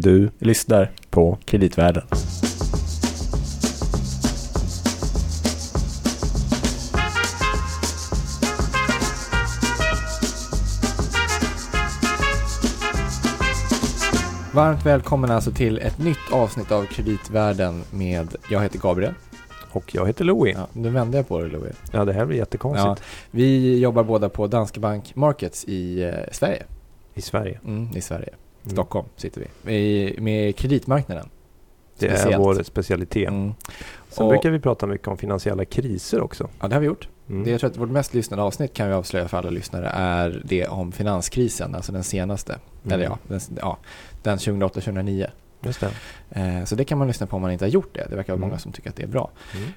Du lyssnar på Kreditvärlden. Varmt välkommen alltså till ett nytt avsnitt av Kreditvärlden med, jag heter Gabriel. Och jag heter Louie. Ja, nu vände jag på det Louis. Ja, det här blir jättekonstigt. Vi jobbar båda på Danske Bank Markets i eh, Sverige. I Sverige. Mm, I Sverige. Mm. Stockholm sitter vi. I, med kreditmarknaden. Det är Speciellt. vår specialitet. Mm. Sen Och- brukar vi prata mycket om finansiella kriser också. Ja, det har vi gjort. Mm. Det jag tror att vårt mest lyssnade avsnitt kan vi avslöja för alla lyssnare är det om finanskrisen, alltså den senaste. Mm. Eller ja, den, ja, den 2008-2009. Just det. Eh, så det kan man lyssna på om man inte har gjort det. Det verkar vara Mm. många som tycker att det är bra.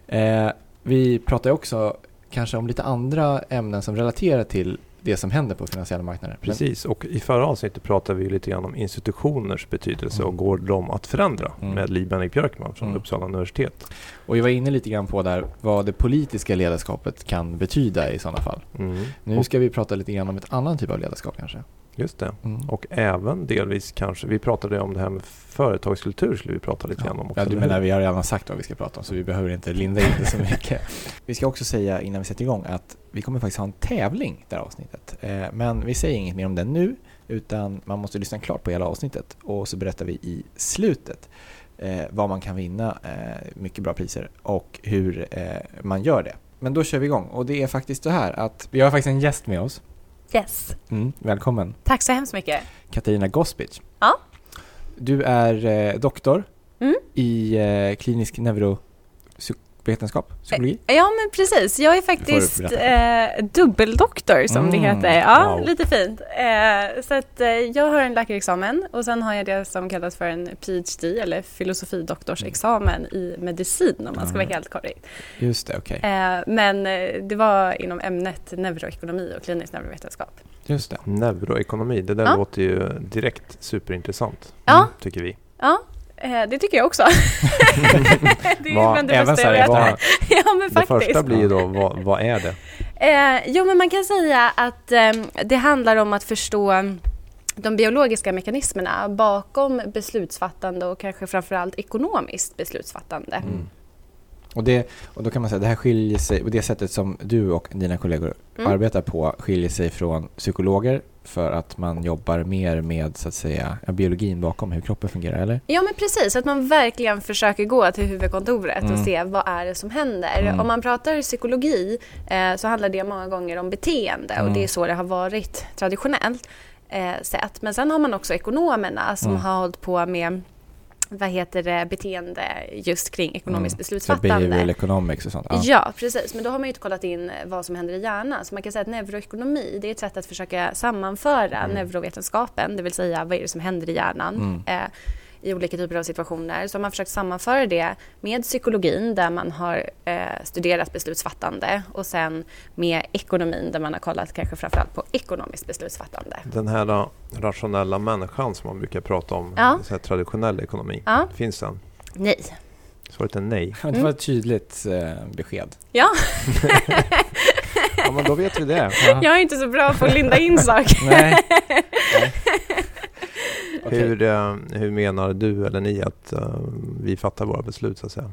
Mm. Eh, vi pratar också kanske om lite andra ämnen som relaterar till det som händer på finansiella marknader. Precis, och i förra avsnittet pratade vi lite grann om institutioners betydelse Mm. och går de att förändra Mm. med Li Bendik Björkman från Mm. Uppsala universitet. Och vi var inne lite grann på där vad det politiska ledarskapet kan betyda i sådana fall. Mm. Nu ska vi prata lite grann om ett annan typ av ledarskap kanske. Just det. Mm. Och även delvis kanske, vi pratade om det här med företagskultur skulle vi prata lite grann om också. Ja, du menar vi har redan sagt vad vi ska prata om så vi behöver inte linda in det så mycket. vi ska också säga innan vi sätter igång att vi kommer faktiskt ha en tävling det här avsnittet. Eh, Men vi säger inget mer om den nu utan man måste lyssna klart på hela avsnittet och så berättar vi i slutet eh, vad man kan vinna, eh, mycket bra priser och hur man gör det. Men då kör vi igång och det är faktiskt så här att vi har faktiskt en gäst med oss. Yes. Mm, välkommen! Tack så hemskt mycket. Katarina Gospic. Ja. Du är eh, doktor Mm. i eh, klinisk neurovetenskap, psykologi. Ja, men precis. Jag är faktiskt eh, dubbeldoktor som det Mm, heter. Ja, wow. lite fint. Eh, så att, eh, jag har en läkarexamen och sen har jag det som kallas för en PhD eller filosofidoktorsexamen i medicin om man ska Mm. vara helt korrekt. Just det, okej. Eh, men eh, det var inom ämnet neuroekonomi och klinisk neurovetenskap. Just det. Neuroekonomi, det där Ja. låter ju direkt superintressant. Ja. Tycker vi. Ja, eh, det tycker jag också. det är bland det bästa jag vet. Ja, men Det faktiskt. första blir då, vad, vad är det? Eh, jo, men man kan säga att eh, det handlar om att förstå de biologiska mekanismerna bakom beslutsfattande och kanske framförallt ekonomiskt beslutsfattande. Mm. Och, det, och då kan man säga att det här skiljer sig, och det sättet som du och dina kollegor Mm. arbetar på skiljer sig från psykologer för att man jobbar mer med så att säga biologin bakom hur kroppen fungerar, eller? Ja men precis, att man verkligen försöker gå till huvudkontoret Mm. och se vad är det som händer. Mm. Om man pratar psykologi eh, så handlar det många gånger om beteende Mm. och det är så det har varit traditionellt eh, sett. Men sen har man också ekonomerna som Mm. har hållit på med vad heter det, beteende just kring ekonomiskt Så beslutsfattande. behavioral economics och sånt. Ja. Ja. precis. Men då har man ju inte kollat in vad som händer i hjärnan. Så man kan säga att neuroekonomi, det är ett sätt att försöka sammanföra Mm. neurovetenskapen, det vill säga vad är det som händer i hjärnan Mm. eh, i olika typer av situationer. Så har man försökt sammanföra det med psykologin där man har eh, studerat beslutsfattande och sen med ekonomin där man har kollat kanske framförallt på ekonomiskt beslutsfattande. Den här uh, rationella människan som man brukar prata om, Ja. så här traditionell ekonomi. Ja, Finns den? nej. Svaret är nej. Det var ett tydligt eh, besked. Ja, Ja, men då vet vi det. jag är inte så bra på att linda in saker. Nej. Nej. Okej. Hur, uh, hur menar du eller ni att uh, vi fattar våra beslut så att säga?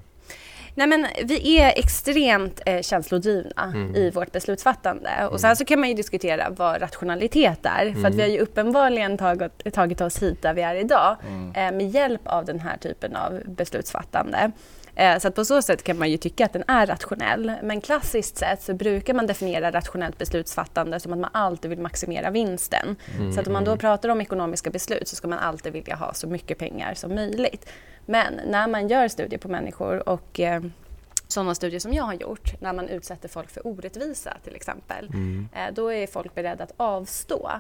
Nej men vi är extremt eh, känslodrivna Mm. i vårt beslutsfattande. Och Mm. sen så kan man ju diskutera vad rationalitet är. För att Mm. vi har ju uppenbarligen tagit, tagit oss hit där vi är idag Mm. eh, med hjälp av den här typen av beslutsfattande. Eh, så att på så sätt kan man ju tycka att den är rationell. Men klassiskt sett så brukar man definiera rationellt beslutsfattande som att man alltid vill maximera vinsten. Mm. Så att om man då pratar om ekonomiska beslut så ska man alltid vilja ha så mycket pengar som möjligt. Men när man gör studier på människor och eh, sådana studier som jag har gjort, när man utsätter folk för orättvisa till exempel, Mm. eh, då är folk beredda att avstå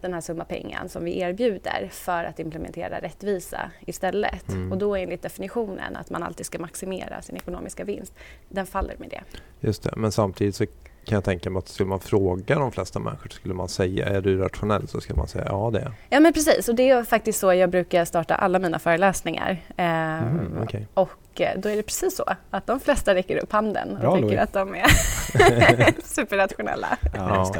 den här summa pengar som vi erbjuder för att implementera rättvisa istället. Mm. Och då enligt definitionen att man alltid ska maximera sin ekonomiska vinst, den faller med det. Just det, men samtidigt så kan jag tänka mig att skulle man fråga de flesta människor skulle man säga är du rationell så skulle man säga ja det är jag. Ja men precis, och det är faktiskt så jag brukar starta alla mina föreläsningar. Eh, Mm, okej. Och eh, då är det precis så att de flesta räcker upp handen och Bra, tycker Louis. att de är superrationella. Ja,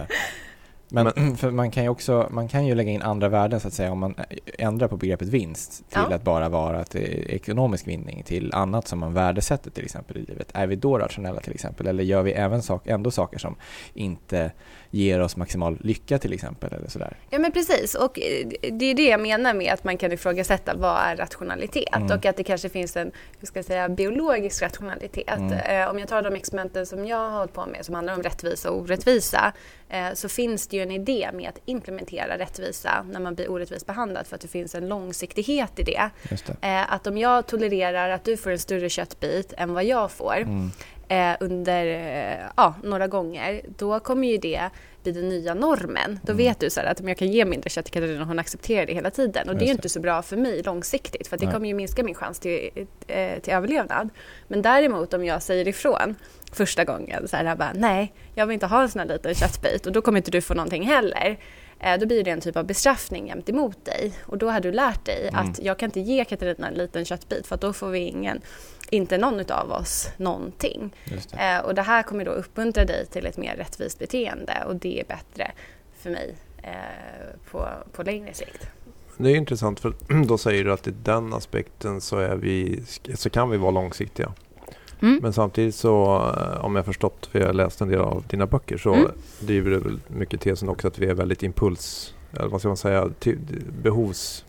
Men, för man kan ju också, man kan ju lägga in andra värden så att säga om man ändrar på begreppet vinst till Ja. att bara vara att är ekonomisk vinning till annat som man värdesätter till exempel i livet. Är vi då rationella till exempel eller gör vi även sak, ändå saker som inte ger oss maximal lycka till exempel eller sådär? Ja men precis och eh, det är det jag menar med att man kan ifrågasätta vad är rationalitet Mm. och att det kanske finns en hur ska jag säga, biologisk rationalitet. Mm. Eh, om jag tar de experimenten som jag har hållit på med som handlar om rättvisa och orättvisa eh, så finns det ju en idé med att implementera rättvisa när man blir orättvist behandlad för att det finns en långsiktighet i det. Det. Eh, att om jag tolererar att du får en större köttbit än vad jag får Mm. Eh, under eh, ja, några gånger, då kommer ju det bli den nya normen. Då Mm. vet du så här att om jag kan ge mindre kött till Katarina hon accepterar det hela tiden. Och det är ju inte så bra för mig långsiktigt för det Nej. kommer ju minska min chans till, eh, till överlevnad. Men däremot om jag säger ifrån första gången så här, bara, nej, jag vill inte ha en sån här liten köttbit och då kommer inte du få någonting heller. Eh, Då blir det en typ av bestraffning jämt emot dig. Och då har du lärt dig Mm. att jag kan inte ge Katarina en liten köttbit för då får vi ingen, inte någon av oss någonting. Det. Eh, och det här kommer då uppmuntra dig till ett mer rättvist beteende och det är bättre för mig eh, på, på längre sikt. Det är intressant för då säger du att i den aspekten så, är vi, så kan vi vara långsiktiga. Mm. Men samtidigt så, eh, om jag förstått, för jag har läst en del av dina böcker, så Mm. driver du väl mycket tesen också att vi är väldigt impuls, eller vad ska man säga, till, behovs,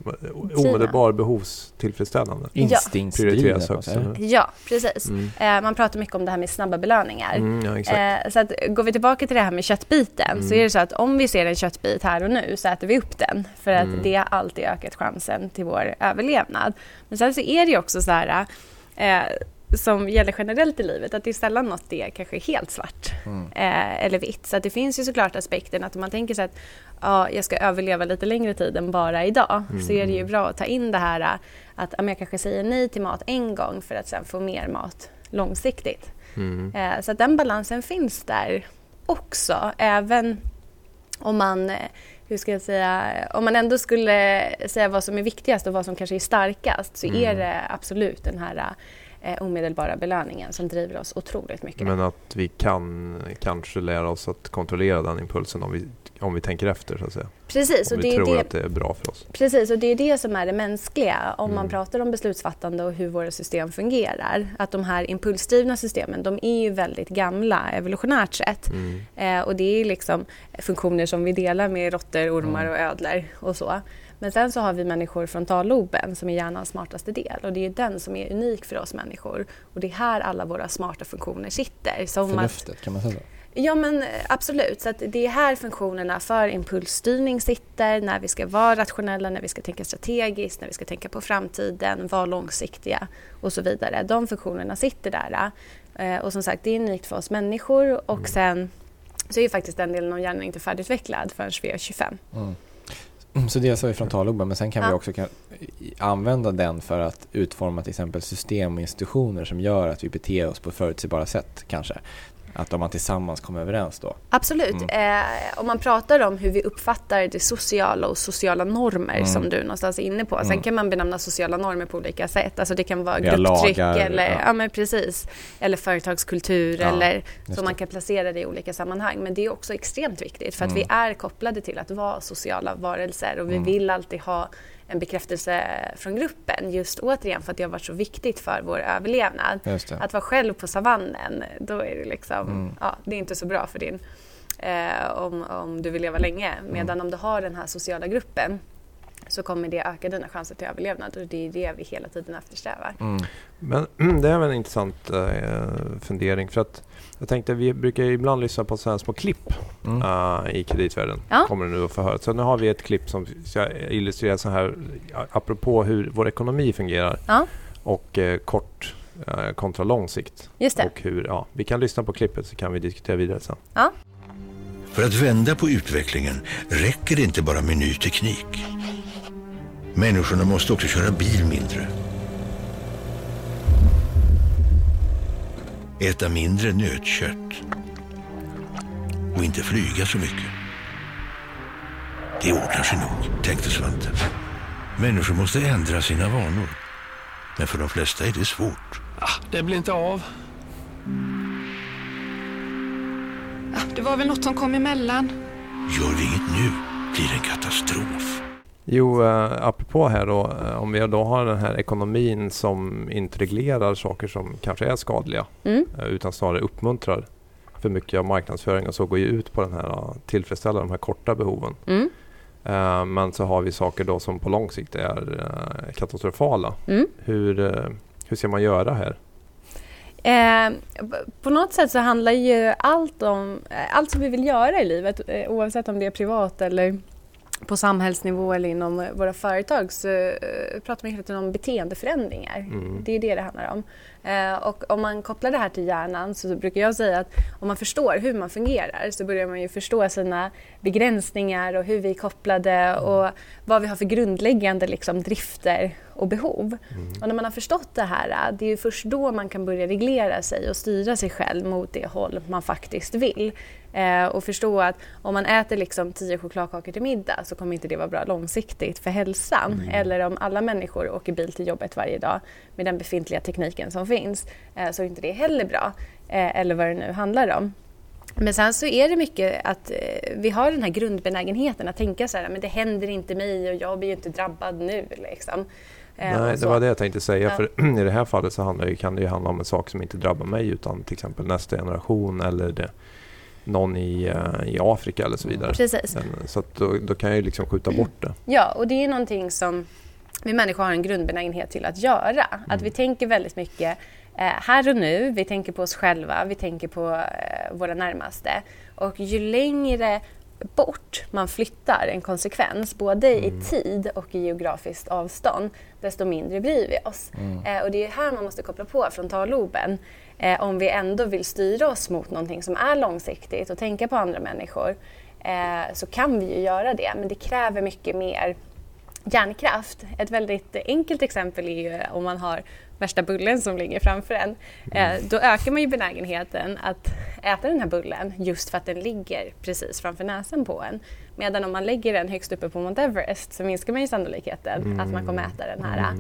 omedelbar behovstillfredsställande. Instinktsdrivet. Eller? Ja, precis. Mm. Eh, man pratar mycket om det här med snabba belöningar. Mm, ja, exakt. Eh, så att, går vi tillbaka till det här med köttbiten Mm. så är det så att om vi ser en köttbit här och nu så äter vi upp den för att Mm. det har alltid ökat chansen till vår överlevnad. Men sen så är det ju också så här eh, som gäller generellt i livet att det är sällan något det är kanske helt svart Mm. eh, eller vitt. Så det finns ju såklart aspekten att om man tänker sig att ja, jag ska överleva lite längre tid än bara idag så är det ju bra att ta in det här eh, att ja, jag kanske säger nej till mat en gång för att sen få mer mat långsiktigt. Mm. Eh, Så att den balansen finns där också, även om man, eh, hur ska jag säga, om man ändå skulle säga vad som är viktigast och vad som kanske är starkast så Mm. är det absolut den här eh, omedelbara belöningen som driver oss otroligt mycket. Men att vi kan kanske lära oss att kontrollera den impulsen om vi, om vi tänker efter så att säga. Precis, Om och vi det tror det, att det är bra för oss. Precis, och det är det som är det mänskliga om man Mm. pratar om beslutsfattande och hur våra system fungerar. Att de här impulsdrivna systemen, de är ju väldigt gamla evolutionärt sett. Mm. Eh, och det är liksom funktioner som vi delar med råttor, ormar Mm. och ödlor och så. Men sen så har vi människor frontalloben som är hjärnans smartaste del och det är den som är unik för oss människor. Och det är här alla våra smarta funktioner sitter. Som att, Förnuftet, kan man säga så? ja men eh, absolut, så att det är här funktionerna för impulsstyrning sitter, när vi ska vara rationella, när vi ska tänka strategiskt, när vi ska tänka på framtiden, vara långsiktiga och så vidare. De funktionerna sitter där. Eh, Och som sagt, det är unikt för oss människor och Mm. sen så är ju faktiskt den delen av hjärnan inte färdigutvecklad förrän vi är 25. Mm. Så dels har vi frontalloben men sen kan vi Ja. också kan, i- använda den för att utforma till exempel system och institutioner som gör att vi beter oss på förutsägbara sätt kanske. Att om man tillsammans kommer överens då. Absolut. Mm. Eh, om man pratar om hur vi uppfattar det sociala och sociala normer Mm. som du någonstans är inne på. Sen Mm. kan man benämna sociala normer på olika sätt. Alltså det kan vara grupptryck lagar, eller, ja. ja. men precis, eller företagskultur Ja, eller så man kan placera det i olika sammanhang. Men det är också extremt viktigt för att Mm. vi är kopplade till att vara sociala varelser och vi Mm. vill alltid ha en bekräftelse från gruppen just återigen för att det har varit så viktigt för vår överlevnad. Att vara själv på savannen, då är det liksom, Mm. ja, det är inte så bra för din, eh, om, om du vill leva länge. Medan Mm. om du har den här sociala gruppen så kommer det öka dina chanser till överlevnad och det är det vi hela tiden eftersträvar. Mm. Men det är väl en intressant eh, fundering för att jag tänkte vi brukar ibland lyssna på så här små klipp Mm. eh, i kreditvärlden. Ja. Kommer det nu att få höra. Så nu har vi ett klipp som ska illustrera så här apropå hur vår ekonomi fungerar Ja, och eh, kort eh, kontra lång sikt. just det. Och hur, ja, vi kan lyssna på klippet så kan vi diskutera vidare sen. Ja, För att vända på utvecklingen räcker det inte bara med ny teknik. Människorna måste också köra bil mindre. Äta mindre nötkött. Och inte flyga så mycket. Det ordnar sig nog, tänkte Svante. Människor måste ändra sina vanor. Men för de flesta är det svårt. Ah, det blir inte av. Ja, det var väl något som kom emellan. Gör vi inget nu blir det en katastrof. Jo, eh, apropå här då, eh, om vi då har den här ekonomin som inte reglerar saker som kanske är skadliga Mm. eh, utan snarare uppmuntrar för mycket av marknadsföring och så går ju ut på den här eh, tillfredsställa de här korta behoven. Mm. Eh, men så har vi saker då som på lång sikt är eh, katastrofala. Mm. Hur, eh, hur ska man göra här? Eh, på något sätt så handlar ju allt om allt som vi vill göra i livet oavsett om det är privat eller på samhällsnivå eller inom våra företag så eh, pratar man hela tiden om beteendeförändringar. Mm. Det är det det handlar om. Eh, och om man kopplar det här till hjärnan så brukar jag säga att om man förstår hur man fungerar så börjar man ju förstå sina begränsningar och hur vi är kopplade och vad vi har för grundläggande liksom, drifter och behov. Och när man har förstått det här, det är ju först då man kan börja reglera sig och styra sig själv mot det håll man faktiskt vill. Eh, och förstå att om man äter liksom tio chokladkakor till middag så kommer inte det vara bra långsiktigt för hälsan. Eller om alla människor åker bil till jobbet varje dag med den befintliga tekniken som finns eh, så är inte det heller bra. Eh, eller vad det nu handlar om. Men sen så är det mycket att eh, vi har den här grundbenägenheten att tänka så här, men det händer inte mig och jag blir inte drabbad nu. Liksom. Nej, det var det jag tänkte säga. Ja. För I det här fallet så handlar kan det ju handla om en sak som inte drabbar mig utan till exempel nästa generation eller det, någon i, i Afrika eller så vidare. Precis. Så då, då kan jag ju liksom skjuta bort det. Ja, och det är någonting som vi människor har en grundbenägenhet till att göra. Att vi tänker väldigt mycket eh, här och nu, vi tänker på oss själva, vi tänker på eh, våra närmaste. Och ju längre bort man flyttar en konsekvens, både i tid och i geografiskt avstånd, desto mindre bryr vi oss. Eh, och det är här man måste koppla på frontalloben. Eh, om vi ändå vill styra oss mot någonting som är långsiktigt och tänka på andra människor eh, så kan vi ju göra det, men det kräver mycket mer hjärnkraft. Ett väldigt enkelt exempel är ju om man har värsta bullen som ligger framför en. Eh, då ökar man ju benägenheten att äta den här bullen just för att den ligger precis framför näsan på en. Medan om man lägger den högst uppe på Mount Everest så minskar man ju sannolikheten att man kommer äta den här.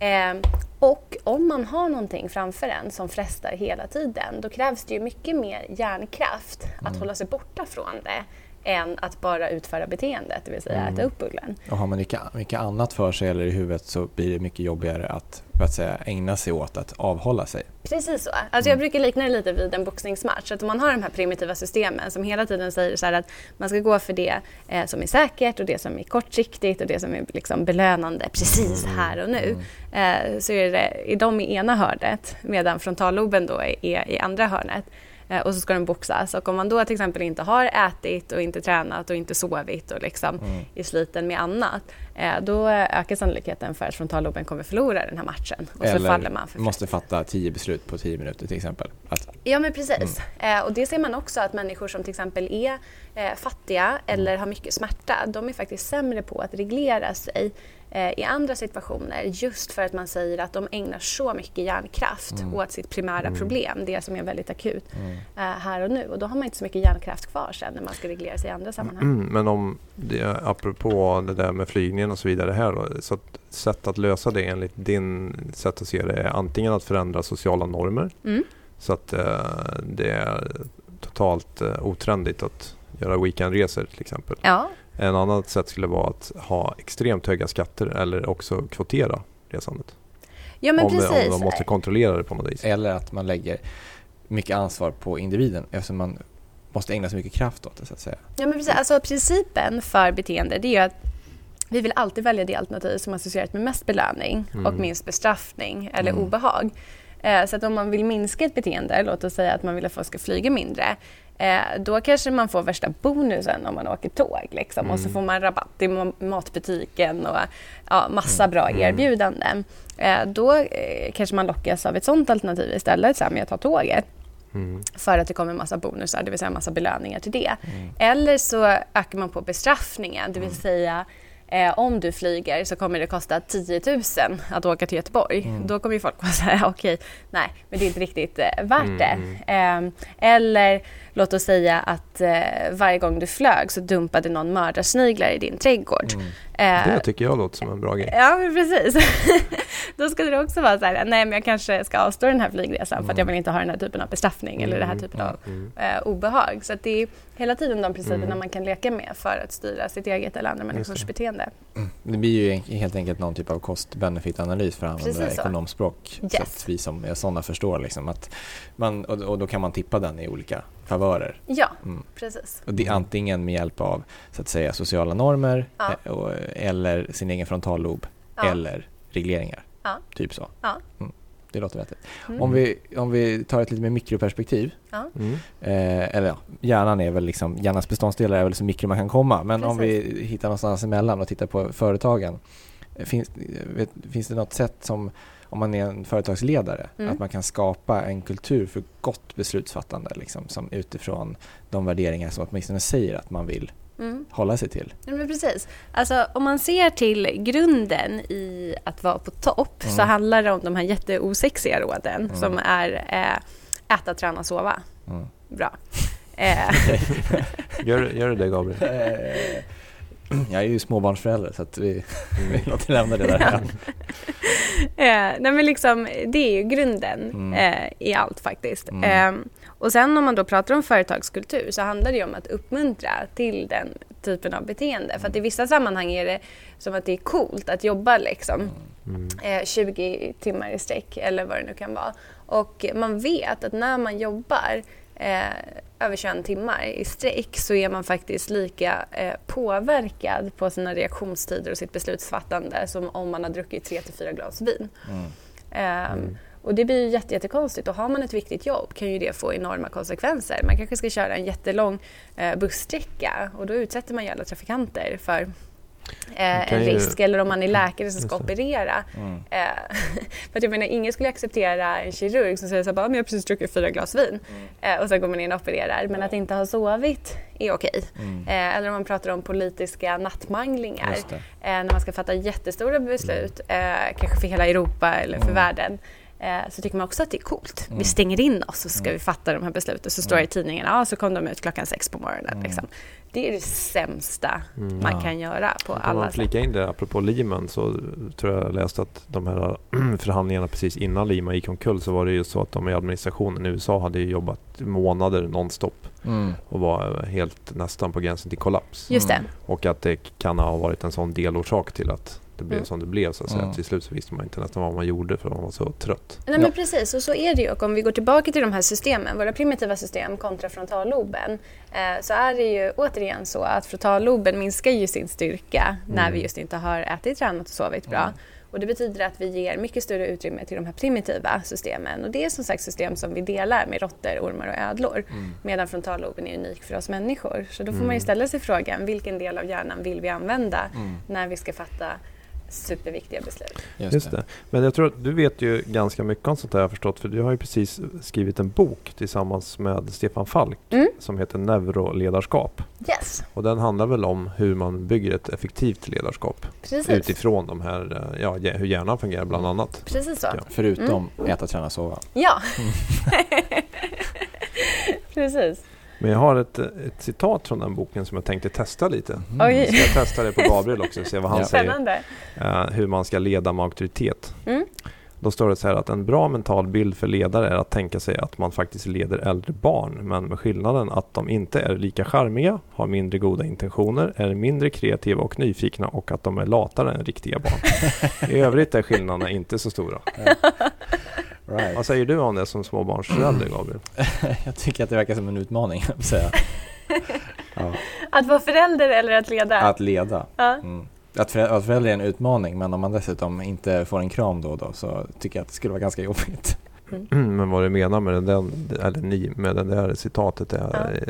Eh, och om man har någonting framför en som frestar hela tiden då krävs det ju mycket mer hjärnkraft att hålla sig borta från det än att bara utföra beteendet, det vill säga äta upp bullen. Och har man mycket, mycket annat för sig eller i huvudet så blir det mycket jobbigare att, att säga, ägna sig åt att avhålla sig. Precis så. Alltså jag brukar likna det lite vid en boxningsmatch. Att om man har de här primitiva systemen som hela tiden säger så att man ska gå för det eh, som är säkert och det som är kortsiktigt och det som är liksom belönande precis här och nu. Eh, så är det i de i ena hörnet medan frontalloben då är, är i andra hörnet. Eh, och så ska de boxas. Och om man då till exempel inte har ätit och inte tränat och inte sovit och liksom är sliten med annat. Eh, då ökar sannolikheten för att frontalloben kommer förlora den här matchen. Och så faller man för måste fatta tio beslut på tio minuter till exempel. Att, Ja men precis. Eh, och det ser man också att människor som till exempel är fattiga eller har mycket smärta, de är faktiskt sämre på att reglera sig i andra situationer just för att man säger att de ägnar så mycket hjärnkraft åt sitt primära problem, det som är väldigt akut eh, här och nu. Och då har man inte så mycket hjärnkraft kvar sen när man ska reglera sig i andra sammanhang. Mm, men om det, apropå det där med flygningen och så vidare här då, så att sätt att lösa det enligt din sätt att se det är antingen att förändra sociala normer Mm. så att eh, det är totalt eh, otrendigt att göra weekendresor till exempel. Ja, En annat sätt skulle vara att ha extremt höga skatter eller också kvotera resandet. ja men om, det, precis. om de måste kontrollera det på något vis. eller att man lägger mycket ansvar på individen eftersom man måste ägna så mycket kraft åt det så att säga. Ja, men precis. Alltså, principen för beteende det är att vi vill alltid välja det alternativ som är associerat med mest belöning och Mm. minst bestraffning eller Mm. obehag. Eh, så att om man vill minska ett beteende, låt oss säga att man vill att folk ska flyga mindre, eh, då kanske man får värsta bonusen om man åker tåg. Liksom. Och så Mm. får man rabatt i ma- matbutiken och ja, massa bra Mm. erbjudanden. Eh, då kanske man lockas av ett sådant alternativ istället, så här, men jag tar tåget Mm. för att det kommer massa bonusar, det vill säga massa belöningar till det. Eller så ökar man på bestraffningen, det vill säga eh, om du flyger så kommer det kosta 10 000 att åka till Göteborg. Då kommer ju folk att säga okej, nej, men det är inte riktigt eh, värt Mm, det. Eh, eller låt oss säga att eh, varje gång du flög så dumpade någon mördarsniglar i din trädgård. Mm. Det Eh, tycker jag låter som en bra grej. Ja, precis. Då skulle det också vara så här, nej men jag kanske ska avstå den här flygresan för att jag vill inte ha den här typen av bestraffning eller den här typen av Mm. eh, obehag. Så att det är hela tiden de principerna Mm. man kan leka med för att styra sitt eget eller andra människors beteende. Det blir ju helt enkelt någon typ av cost-benefit-analys för att använda Precis så. ekonomspråk. Så Yes. att vi som är sådana förstår liksom att man, och, och då kan man tippa den i olika favörer. Ja, Mm. precis. Och det är antingen med hjälp av så att säga sociala normer Ja. eh, och, eller sin egen frontallob Ja. eller regleringar. Ja. Typ så. Ja. Mm. Det låter vettigt. Mm. Om, vi, om vi tar ett lite mer mikroperspektiv Mm. Eh, eller ja, hjärnan är väl liksom, hjärnans beståndsdelar är väl så mikro man kan komma. Men om vi hittar någonstans emellan och tittar på företagen. Eh, Finns, vet, finns det något sätt som, om man är en företagsledare, Mm. att man kan skapa en kultur för gott beslutsfattande liksom, som utifrån de värderingar som åtminstone säger att man vill Mm. hålla sig till? Ja, men precis. Alltså, om man ser till grunden i att vara på topp så Mm. handlar det om de här jätteosexiga råden Mm. som är eh, äta, träna, sova. Mm. Bra. Eh, Gör, gör det det Gabriel? Eh, Jag är ju småbarnsförälder så att vi, vi låter lämna det där. Eh, nej men liksom, det är ju grunden Mm. eh, i allt faktiskt. Mm. Eh, och sen om man då pratar om företagskultur så handlar det ju om att uppmuntra till den typen av beteende. För att i vissa sammanhang är det som att det är coolt att jobba liksom Mm. eh, 20 timmar i sträck eller vad det nu kan vara. Och man vet att när man jobbar eh, över 21 timmar i sträck så är man faktiskt lika eh, påverkad på sina reaktionstider och sitt beslutsfattande som om man har druckit 3 till 4 glas vin. Mm. Ehm, Mm. Och det blir ju jätte, jättekonstigt och har man ett viktigt jobb kan ju det få enorma konsekvenser. Man kanske ska köra en jättelång eh, bussträcka och då utsätter man ju alla trafikanter för eh, en ju- risk. Eller om man är läkare som ska operera. Mm. Eh, för att jag menar, ingen skulle acceptera en kirurg som säger så här, bara, "Men jag har precis druckit fyra glas vin eh, och sen går man in och opererar. Men att inte ha sovit är okej. Mm. Eh, eller om man pratar om politiska nattmanglingar eh, när man ska fatta jättestora beslut, eh, kanske för hela Europa eller för Mm. världen, så tycker man också att det är coolt. Mm. Vi stänger in oss och så ska Mm. vi fatta de här besluten. Så står det Mm. i tidningen, ja så kom de ut klockan sex på morgonen. Mm. Liksom. Det är det sämsta Mm. man Ja. kan göra på Om alla man sätt. flika in det apropå Lehman så tror jag jag läste att de här förhandlingarna precis innan Lehman gick omkull så var det ju så att de i administrationen i USA hade ju jobbat månader nonstop Mm. och var helt nästan på gränsen till kollaps. Just det. Mm. Och att det kan ha varit en sån delorsak till att det blev Mm. som det blev så att säga. Mm. Till slut så visste man inte nästan vad man gjorde för man var så trött. Nej men precis, och så är det ju. Och om vi går tillbaka till de här systemen, våra primitiva system kontra frontalloben, eh, så är det ju återigen så att frontalloben minskar ju sin styrka när Mm. vi just inte har ätit, tränat och sovit bra. Mm. Och det betyder att vi ger mycket större utrymme till de här primitiva systemen. Och det är som sagt system som vi delar med råttor, ormar och ödlor. Mm. Medan frontalloben är unik för oss människor. Så då får man Mm. ju ställa sig frågan, vilken del av hjärnan vill vi använda Mm. när vi ska fatta superviktiga beslut? Just, Just det. Men jag tror att du vet ju ganska mycket om sånt där jag har förstått för du har ju precis skrivit en bok tillsammans med Stefan Falk Mm. som heter Neuroledarskap. Yes, Och den handlar väl om hur man bygger ett effektivt ledarskap precis. utifrån de här, eh, ja, hur hjärnan fungerar bland annat. Precis så. Ja. Förutom äta, träna, sova. Ja. Precis. Men jag har ett, ett citat från den boken som jag tänkte testa lite. Mm. Oj. Ska jag testa det på Gabriel också se vad han Ja. säger. Eh, hur man ska leda med auktoritet. Mm. Då står det så här att en bra mental bild för ledare är att tänka sig att man faktiskt leder äldre barn men med skillnaden att de inte är lika charmiga, har mindre goda intentioner, är mindre kreativa och nyfikna och att de är latare än riktiga barn. I övrigt är skillnaderna inte så stora. Right. Vad säger du om det som småbarnsförälder Gabriel? Jag tycker att det verkar som en utmaning, säga. ja. Att vara förälder eller att leda? Att leda. Ja. Mm. Att, förä- att förälder är en utmaning, men om man dessutom inte får en kram då och då så tycker jag att det skulle vara ganska jobbigt. Men vad du menar med den, där, eller ni, med det där citatet är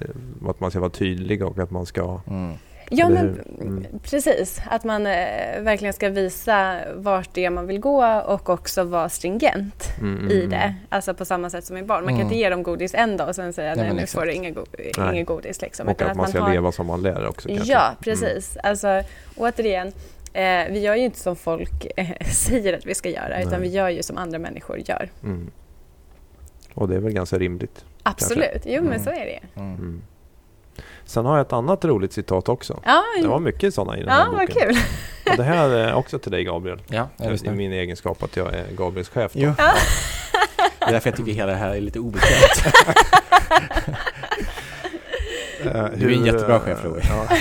eh, att man ska vara tydlig och att man ska... Mm. Ja, Eller men? Mm. precis. Att man eh, verkligen ska visa vart det är man vill gå och också vara stringent Mm, mm, i mm. det. Alltså på samma sätt som i barn. Man kan Mm. inte ge dem godis en dag och sen säga Nej, nej, nu får du inget, go- Nej. inget godis. Liksom. Och Utan att man ska har- leva som man lär också kanske. Ja, Mm. precis. Alltså, återigen, eh, vi gör ju inte som folk eh, säger att vi ska göra utan Nej. vi gör ju som andra människor gör. Mm. Och det är väl ganska rimligt. Absolut, jo men Mm. så är det. Mm. Mm. Sen har jag ett annat roligt citat också. Ja, Det var mycket sådana i den här ja vad boken. kul. Och det här är också till dig Gabriel. Ja, I min egenskap att jag är Gabriels chef. Då. Jo. Det är därför jag tycker hela det här är lite obekvämt. Eh, Du är en jättebra chef, Robert. Ja,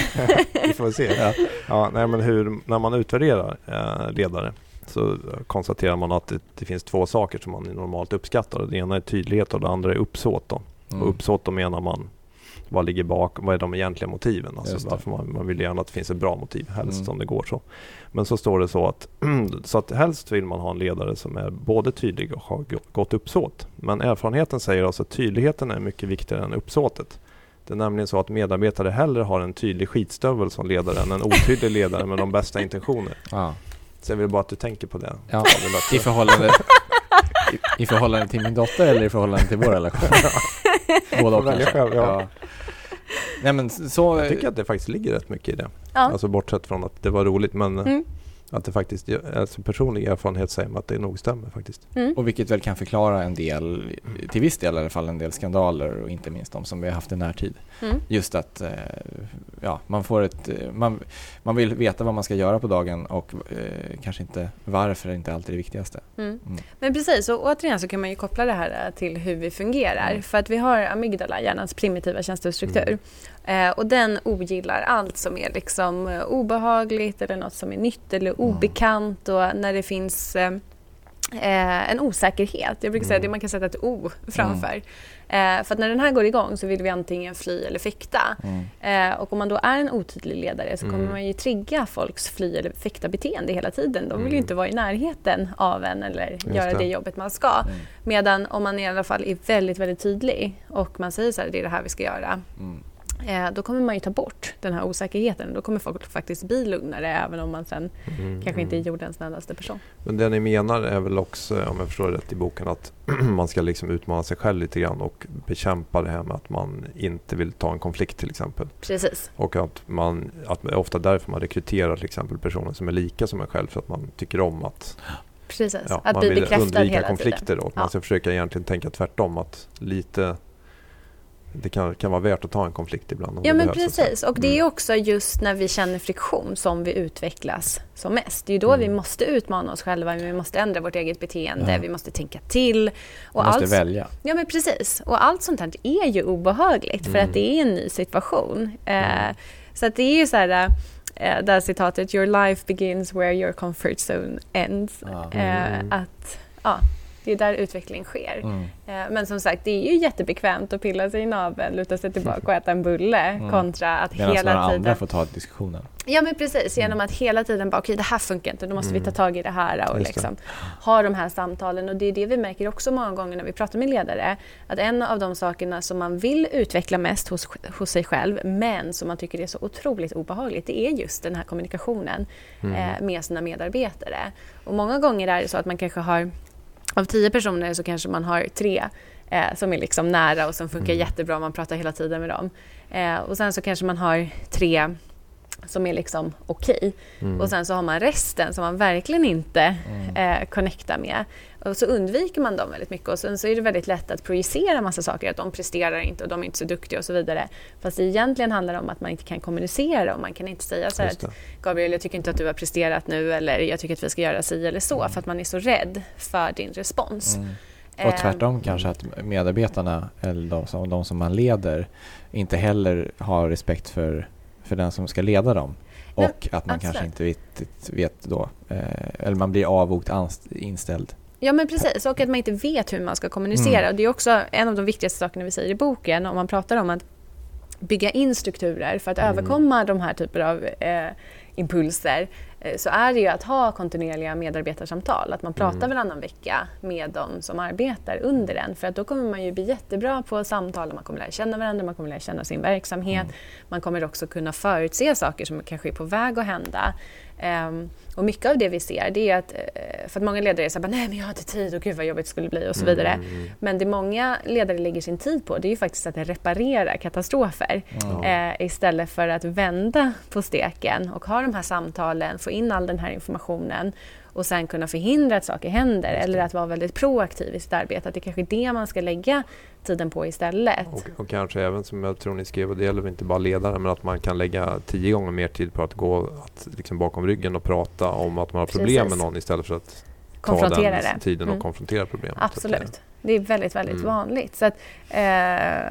vi får se. Ja. Ja, nej, men hur, när man utvärderar eh, ledare så konstaterar man att det, det finns två saker som man normalt uppskattar. Det ena är tydlighet och det andra är uppsåt. Då. Mm. Och uppsåt då menar man vad ligger bak, vad är de egentliga motiven? Alltså varför man, man vill gärna att det finns ett bra motiv, helst Mm. om det går så. Men så står det så att, så att helst vill man ha en ledare som är både tydlig och har go- gott uppsåt. Men erfarenheten säger oss att tydligheten är mycket viktigare än uppsåtet. Det är nämligen så att medarbetare hellre har en tydlig skitstövel som ledare än en otydlig ledare med de bästa intentioner. Ja. Så jag vill bara att du tänker på det. Ja. I förhållande, i, I förhållande till min dotter eller i förhållande till vår relation? Båda och kanske. själv, ja. Nej men så... Jag tycker att det faktiskt ligger rätt mycket i det. Ja. Alltså bortsett från att det var roligt men Mm. Att det faktiskt, alltså personlig erfarenhet säger mig att det nog stämmer faktiskt. Mm. Och vilket väl kan förklara en del, till viss del i alla fall, en del skandaler och inte minst de som vi har haft i närtid. Mm. Just att eh, ja, man får ett, eh, man, man vill veta vad man ska göra på dagen och eh, kanske inte varför är inte alltid det viktigaste. Mm. Mm. Men precis, och återigen så kan man ju koppla det här till hur vi fungerar. Mm. För att vi har amygdala, hjärnans primitiva tjänstestruktur. Eh, och den ogillar allt som är liksom eh, obehagligt eller något som är nytt eller Mm. obekant och när det finns eh, en osäkerhet. Jag brukar säga Mm. att man kan sätta ett O framför. Eh, för när den här går igång så vill vi antingen fly eller fäkta. Mm. Och om man då är en otydlig ledare så kommer Mm. man ju trigga folks fly eller fäkta beteende hela tiden. De vill Mm. ju inte vara i närheten av en eller Just göra det. det. jobbet man ska. Mm. Medan om man i alla fall är väldigt, väldigt tydlig och man säger så här, det är det här vi ska göra. Eh, då kommer man ju ta bort den här osäkerheten. Då kommer folk faktiskt bli lugnare även om man sen Mm, kanske inte är mm. jordens snällaste person. Men det ni menar är väl också, om jag förstår det rätt i boken, att man ska liksom utmana sig själv lite grann och bekämpa det här med att man inte vill ta en konflikt till exempel. Precis. Och att man, att ofta därför man rekryterar till exempel personer som är lika som en själv för att man tycker om att, Precis. ja, att man bli vill bekräftad undvika hela konflikter tiden. då. Ja. Man ska försöka egentligen tänka tvärtom att lite det kan, kan vara värt att ta en konflikt ibland. Ja men behövs, precis och det är Mm. också just när vi känner friktion som vi utvecklas som mest. Det är ju då Mm. vi måste utmana oss själva, vi måste ändra vårt eget beteende, Ja. vi måste tänka till. Och Man måste allt, välja. Ja men precis. Och allt sånt här är ju obehagligt för Mm. att det är en ny situation. Eh, Mm. så att det är ju så här, eh, det här citatet, your life begins where your comfort zone ends. Eh, Mm. att, ja, det är där utveckling sker. Mm. Eh, Men som sagt, det är ju jättebekvämt att pilla sig i naveln, luta sig tillbaka och äta en bulle Mm. kontra att Medan hela andra tiden... får ta diskussionen. Ja men precis, genom att hela tiden bara okej det här funkar inte, då måste vi ta Mm. tag i det här och liksom ha de här samtalen. Och det är det vi märker också många gånger när vi pratar med ledare. Att en av de sakerna som man vill utveckla mest hos, hos sig själv, men som man tycker är så otroligt obehagligt, det är just den här kommunikationen Mm. eh, med sina medarbetare. Och många gånger är det så att man kanske har, av tio personer så kanske man har tre eh, som är liksom nära och som funkar Mm. jättebra, man pratar hela tiden med dem. Eh, och sen så kanske man har tre som är liksom okej. Mm. Och sen så har man resten som man verkligen inte Mm. eh, connectar med. Och så undviker man dem väldigt mycket och sen så är det väldigt lätt att projicera massa saker, att de presterar inte och de är inte så duktiga och så vidare. Fast det egentligen handlar om att man inte kan kommunicera och man kan inte säga så här att. Gabriel, jag tycker inte att du har presterat nu eller jag tycker att vi ska göra si eller så för att man är så rädd för din respons. Mm. Eh, Och tvärtom kanske att medarbetarna, eller de som, de som man leder, inte heller har respekt för, för den som ska leda dem. Nej, Och att man kanske absolut. inte vet, vet då, eh, eller man blir avogt inställd. Ja men precis, och att man inte vet hur man ska kommunicera. Mm. Och det är också en av de viktigaste sakerna vi säger i boken om man pratar om att bygga in strukturer för att Mm. överkomma de här typer av eh, impulser eh, så är det ju att ha kontinuerliga medarbetarsamtal. Att man pratar Mm. varannan vecka med de som arbetar under en. För att då kommer man ju bli jättebra på samtal, man kommer lära känna varandra, man kommer lära känna sin verksamhet. Mm. Man kommer också kunna förutse saker som kanske är på väg att hända. Ehm, och mycket av det vi ser, det är att, eh, för att många ledare säger nej men jag har inte tid och gud vad jobbigt det skulle bli och så vidare. Mm. Men det många ledare lägger sin tid på det är ju faktiskt att reparera katastrofer Mm. eh, istället för att vända på steken och ha de här samtalen, få in all den här informationen och sen kunna förhindra att saker händer eller att vara väldigt proaktiv i sitt arbete. Att det kanske är det man ska lägga tiden på istället. Och, och kanske även som jag tror ni skrev, och det gäller inte bara ledare, men att man kan lägga tio gånger mer tid på att gå att, liksom bakom ryggen och prata om att man har problem Precis. med någon istället för att ta den tiden och Mm. konfrontera problemet. Absolut. Det är väldigt, väldigt Mm. vanligt. Så att, eh,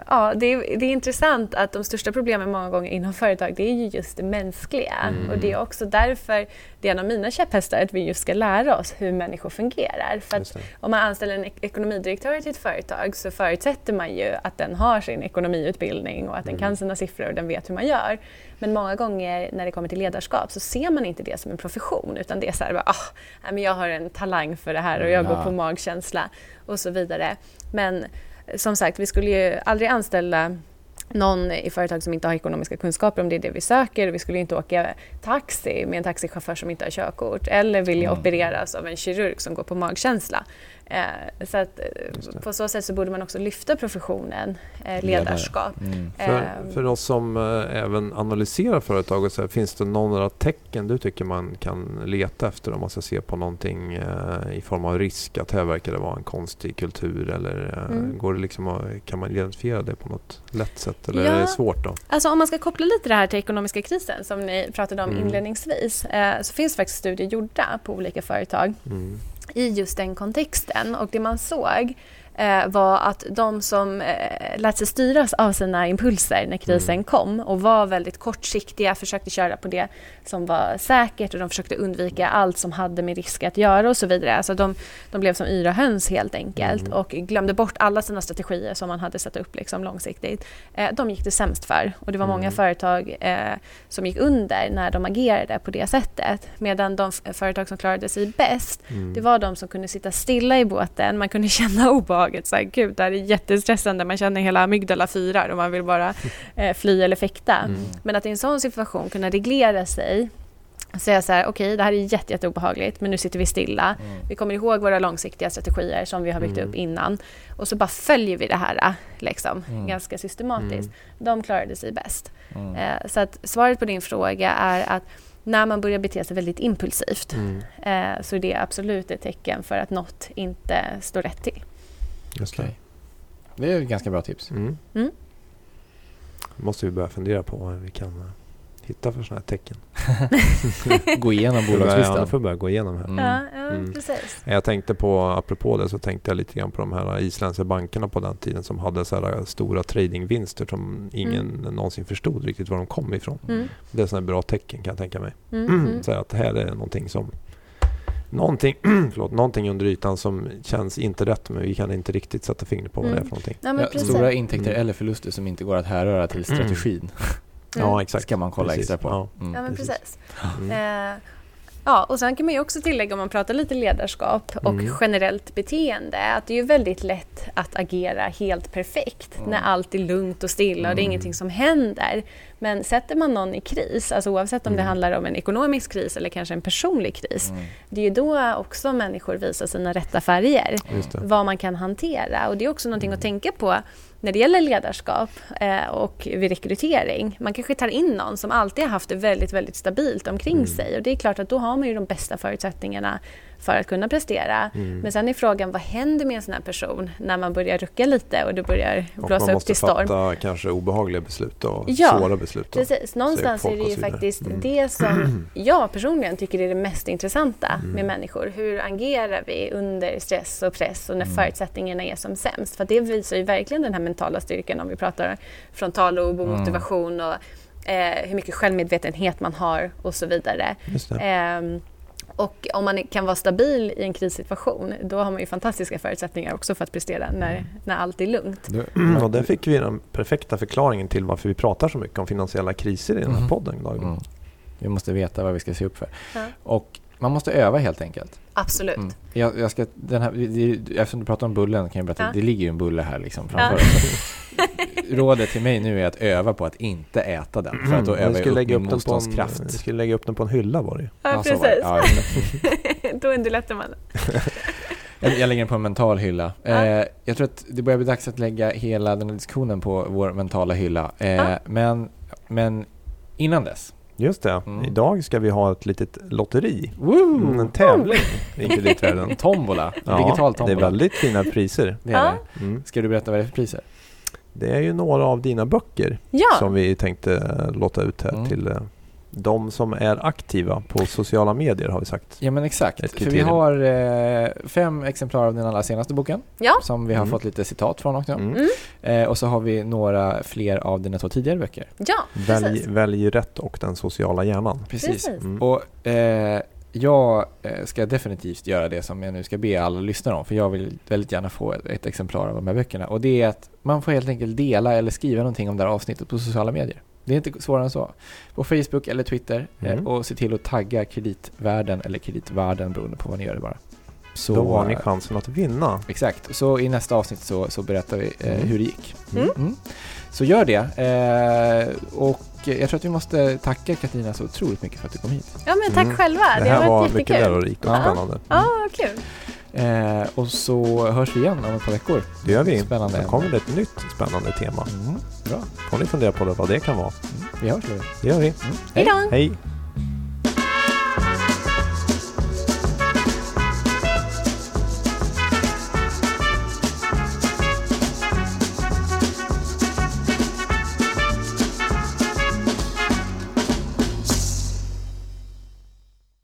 ja, det, är, det är intressant att de största problemen många gånger inom företag det är ju just det mänskliga. Mm. Och det är också därför det är en av mina käpphästar att vi just ska lära oss hur människor fungerar. För att om man anställer en ek- ekonomidirektör till ett företag så förutsätter man ju att den har sin ekonomiutbildning och att den Mm. kan sina siffror och den vet hur man gör. Men många gånger när det kommer till ledarskap så ser man inte det som en profession utan det är så här, bara, ah, men jag har en talang för det här och jag Ja. går på magkänsla och så vidare. Men eh, som sagt, vi skulle ju aldrig anställa någon i företag som inte har ekonomiska kunskaper om det är det vi söker. Vi skulle inte åka taxi med en taxichaufför som inte har körkort eller vilja Mm. opereras av en kirurg som går på magkänsla. Eh, så att, eh, på så sätt så borde man också lyfta professionen eh, ledarskap. Mm. För, Ehm. för oss som eh, även analyserar företag, och så här, finns det några tecken du tycker man kan leta efter om man ska se på någonting eh, i form av risk att här verkar det vara en konstig kultur eller eh, Mm. går det liksom att, kan man identifiera det på något lätt sätt eller Ja. är det svårt då? Alltså om man ska koppla lite det här till ekonomiska krisen som ni pratade om Mm. inledningsvis eh, så finns faktiskt studier gjorda på olika företag Mm i just den kontexten. Och det man såg var att de som eh, lät sig styras av sina impulser när krisen Mm. kom och var väldigt kortsiktiga, försökte köra på det som var säkert och de försökte undvika allt som hade med risk att göra och så vidare. Alltså de, de blev som yra höns helt enkelt Mm. och glömde bort alla sina strategier som man hade satt upp liksom långsiktigt. Eh, de gick det sämst för och det var många Mm. företag eh, som gick under när de agerade på det sättet. Medan de företag som klarade sig bäst Mm. det var de som kunde sitta stilla i båten, man kunde känna obehaget. Så här, Gud, det här är jättestressande, man känner hela amygdala fyrar och man vill bara eh, fly eller fäkta. Mm. Men att i en sån situation kunna reglera sig och säga så här, okej, det här är jätte, jätte obehagligt, men nu sitter vi stilla. Mm. Vi kommer ihåg våra långsiktiga strategier som vi har byggt Mm. upp innan. Och så bara följer vi det här liksom, Mm. ganska systematiskt. Mm. De klarade sig bäst. Mm. Eh, så att svaret på din fråga är att när man börjar bete sig väldigt impulsivt Mm. eh, så är det absolut ett tecken för att något inte står rätt till. Just det. Okej. Det är ett ganska bra tips. Mm. Mm. måste vi börja fundera på vad vi kan eh, hitta för sådana här tecken. Gå igenom Ja, bolagslistan. nu får börja gå igenom här. Mm. Ja, ja Mm. precis. Jag tänkte på, apropå det, så tänkte jag lite grann på de här isländska bankerna på den tiden som hade så här stora tradingvinster som ingen någonsin förstod riktigt var de kom ifrån. Mm. Det är sådana bra tecken kan jag tänka mig. Mm. Mm. Så att här är någonting som Någonting, förlåt, någonting under ytan som känns inte rätt men vi kan inte riktigt sätta fingret på vad det är Mm. för någonting. Men Ja, stora intäkter Mm. eller förluster som inte går att härröra till strategin. Ja exakt. ska man kolla Precis. extra på. Ja. Mm. Ja, men precis. Mm. Eh, ja, och sen kan man ju också tillägga om man pratar lite ledarskap och Mm. generellt beteende att det är ju väldigt lätt att agera helt perfekt Mm. när allt är lugnt och stilla och det är Mm. ingenting som händer. Men sätter man någon i kris, alltså oavsett om det Mm. handlar om en ekonomisk kris eller kanske en personlig kris, Mm. det är ju då också människor visar sina rätta färger. Det. vad man kan hantera. Och det är också någonting att tänka på när det gäller ledarskap eh, och vid rekrytering. Man kanske tar in någon som alltid har haft det väldigt, väldigt stabilt omkring Mm. sig och det är klart att då har man ju de bästa förutsättningarna för att kunna prestera. Mm. Men sen är frågan, vad händer med en sån här person när man börjar rucka lite och det börjar blåsa man upp måste till storm? fatta kanske obehagliga beslut och Ja, svåra beslut. då. Precis, någonstans är det ju faktiskt Mm. det som jag personligen tycker är det mest intressanta Mm. med människor. Hur agerar vi under stress och press och när Mm. förutsättningarna är som sämst? För det visar ju verkligen den här mentala styrkan om vi pratar frontallob och Mm. motivation och eh, hur mycket självmedvetenhet man har och så vidare. Ehm, och om man kan vara stabil i en krissituation då har man ju fantastiska förutsättningar också för att prestera när, när allt är lugnt. Du, Mm, och där fick vi den perfekta förklaringen till varför vi pratar så mycket om finansiella kriser i den här Mhm. podden. Dagen. Mm. Vi måste veta vad vi ska se upp för. Ja. Och man måste öva helt enkelt. Absolut. Mm. Jag, jag ska, den här, det- eftersom du pratar om bullen kan jag berätta Ja. att det ligger ju en bulle här liksom framför Ja. oss. Rådet till mig nu är att öva på att inte äta den. För att då Mm, övar jag upp lägga min upp den på en, motståndskraft. vi skulle lägga upp den på en hylla var det ju. Ja, det. precis. Ja, då underlättar man. jag, jag lägger den på en mental hylla. Ja. Eh, jag tror att det börjar bli dags att lägga hela den här diskussionen på vår mentala hylla. Eh, Ja. men, men innan dess, Just det. Mm. Idag ska vi ha ett litet lotteri. Woo! Mm, en tävling i kreditvärlden. Tombola, Ja, digital det tombola. är väldigt fina priser. Det är Ja. det. Mm. Ska du berätta vad det är för priser? Det är ju några av dina böcker Ja, som vi tänkte låta ut här Mm. till eh, de som är aktiva på sociala medier har vi sagt. Ja men exakt, för vi har eh, fem exemplar av den allra senaste boken ja. som vi har Mm. fått lite citat från också. Mm. Mm. Eh, och så har vi några fler av dina två tidigare böcker. ja Välj, precis. välj rätt och den sociala hjärnan. Precis. Mm. Och eh, jag eh, ska definitivt göra det som jag nu ska be alla lyssnare om, för jag vill väldigt gärna få ett, ett exemplar av de här böckerna. Och det är att man får helt enkelt dela eller skriva någonting om det här avsnittet på sociala medier. Det är inte svårare än så. På Facebook eller Twitter eh, Mm. och se till att tagga kreditvärden eller kreditvärden beroende på vad ni gör det bara. Så, Då har ni chansen att vinna. Exakt, så i nästa avsnitt så, så berättar vi eh, Mm. hur det gick. Mm. Mm. Så gör det. Eh, och jag tror att vi måste tacka Katarina så otroligt mycket för att du kom hit. ja, men tack Mm. själva. Det Det, här var varit mycket lärorikt och spännande. Ja, vad kul. Eh, och så hörs vi igen om ett par veckor. Det gör vi. Spännande. Sen kommer det ett nytt spännande tema. Mm. Bra, Får ni fundera på det, vad det kan vara. vi hörs. Det gör vi. Hej då! Hej!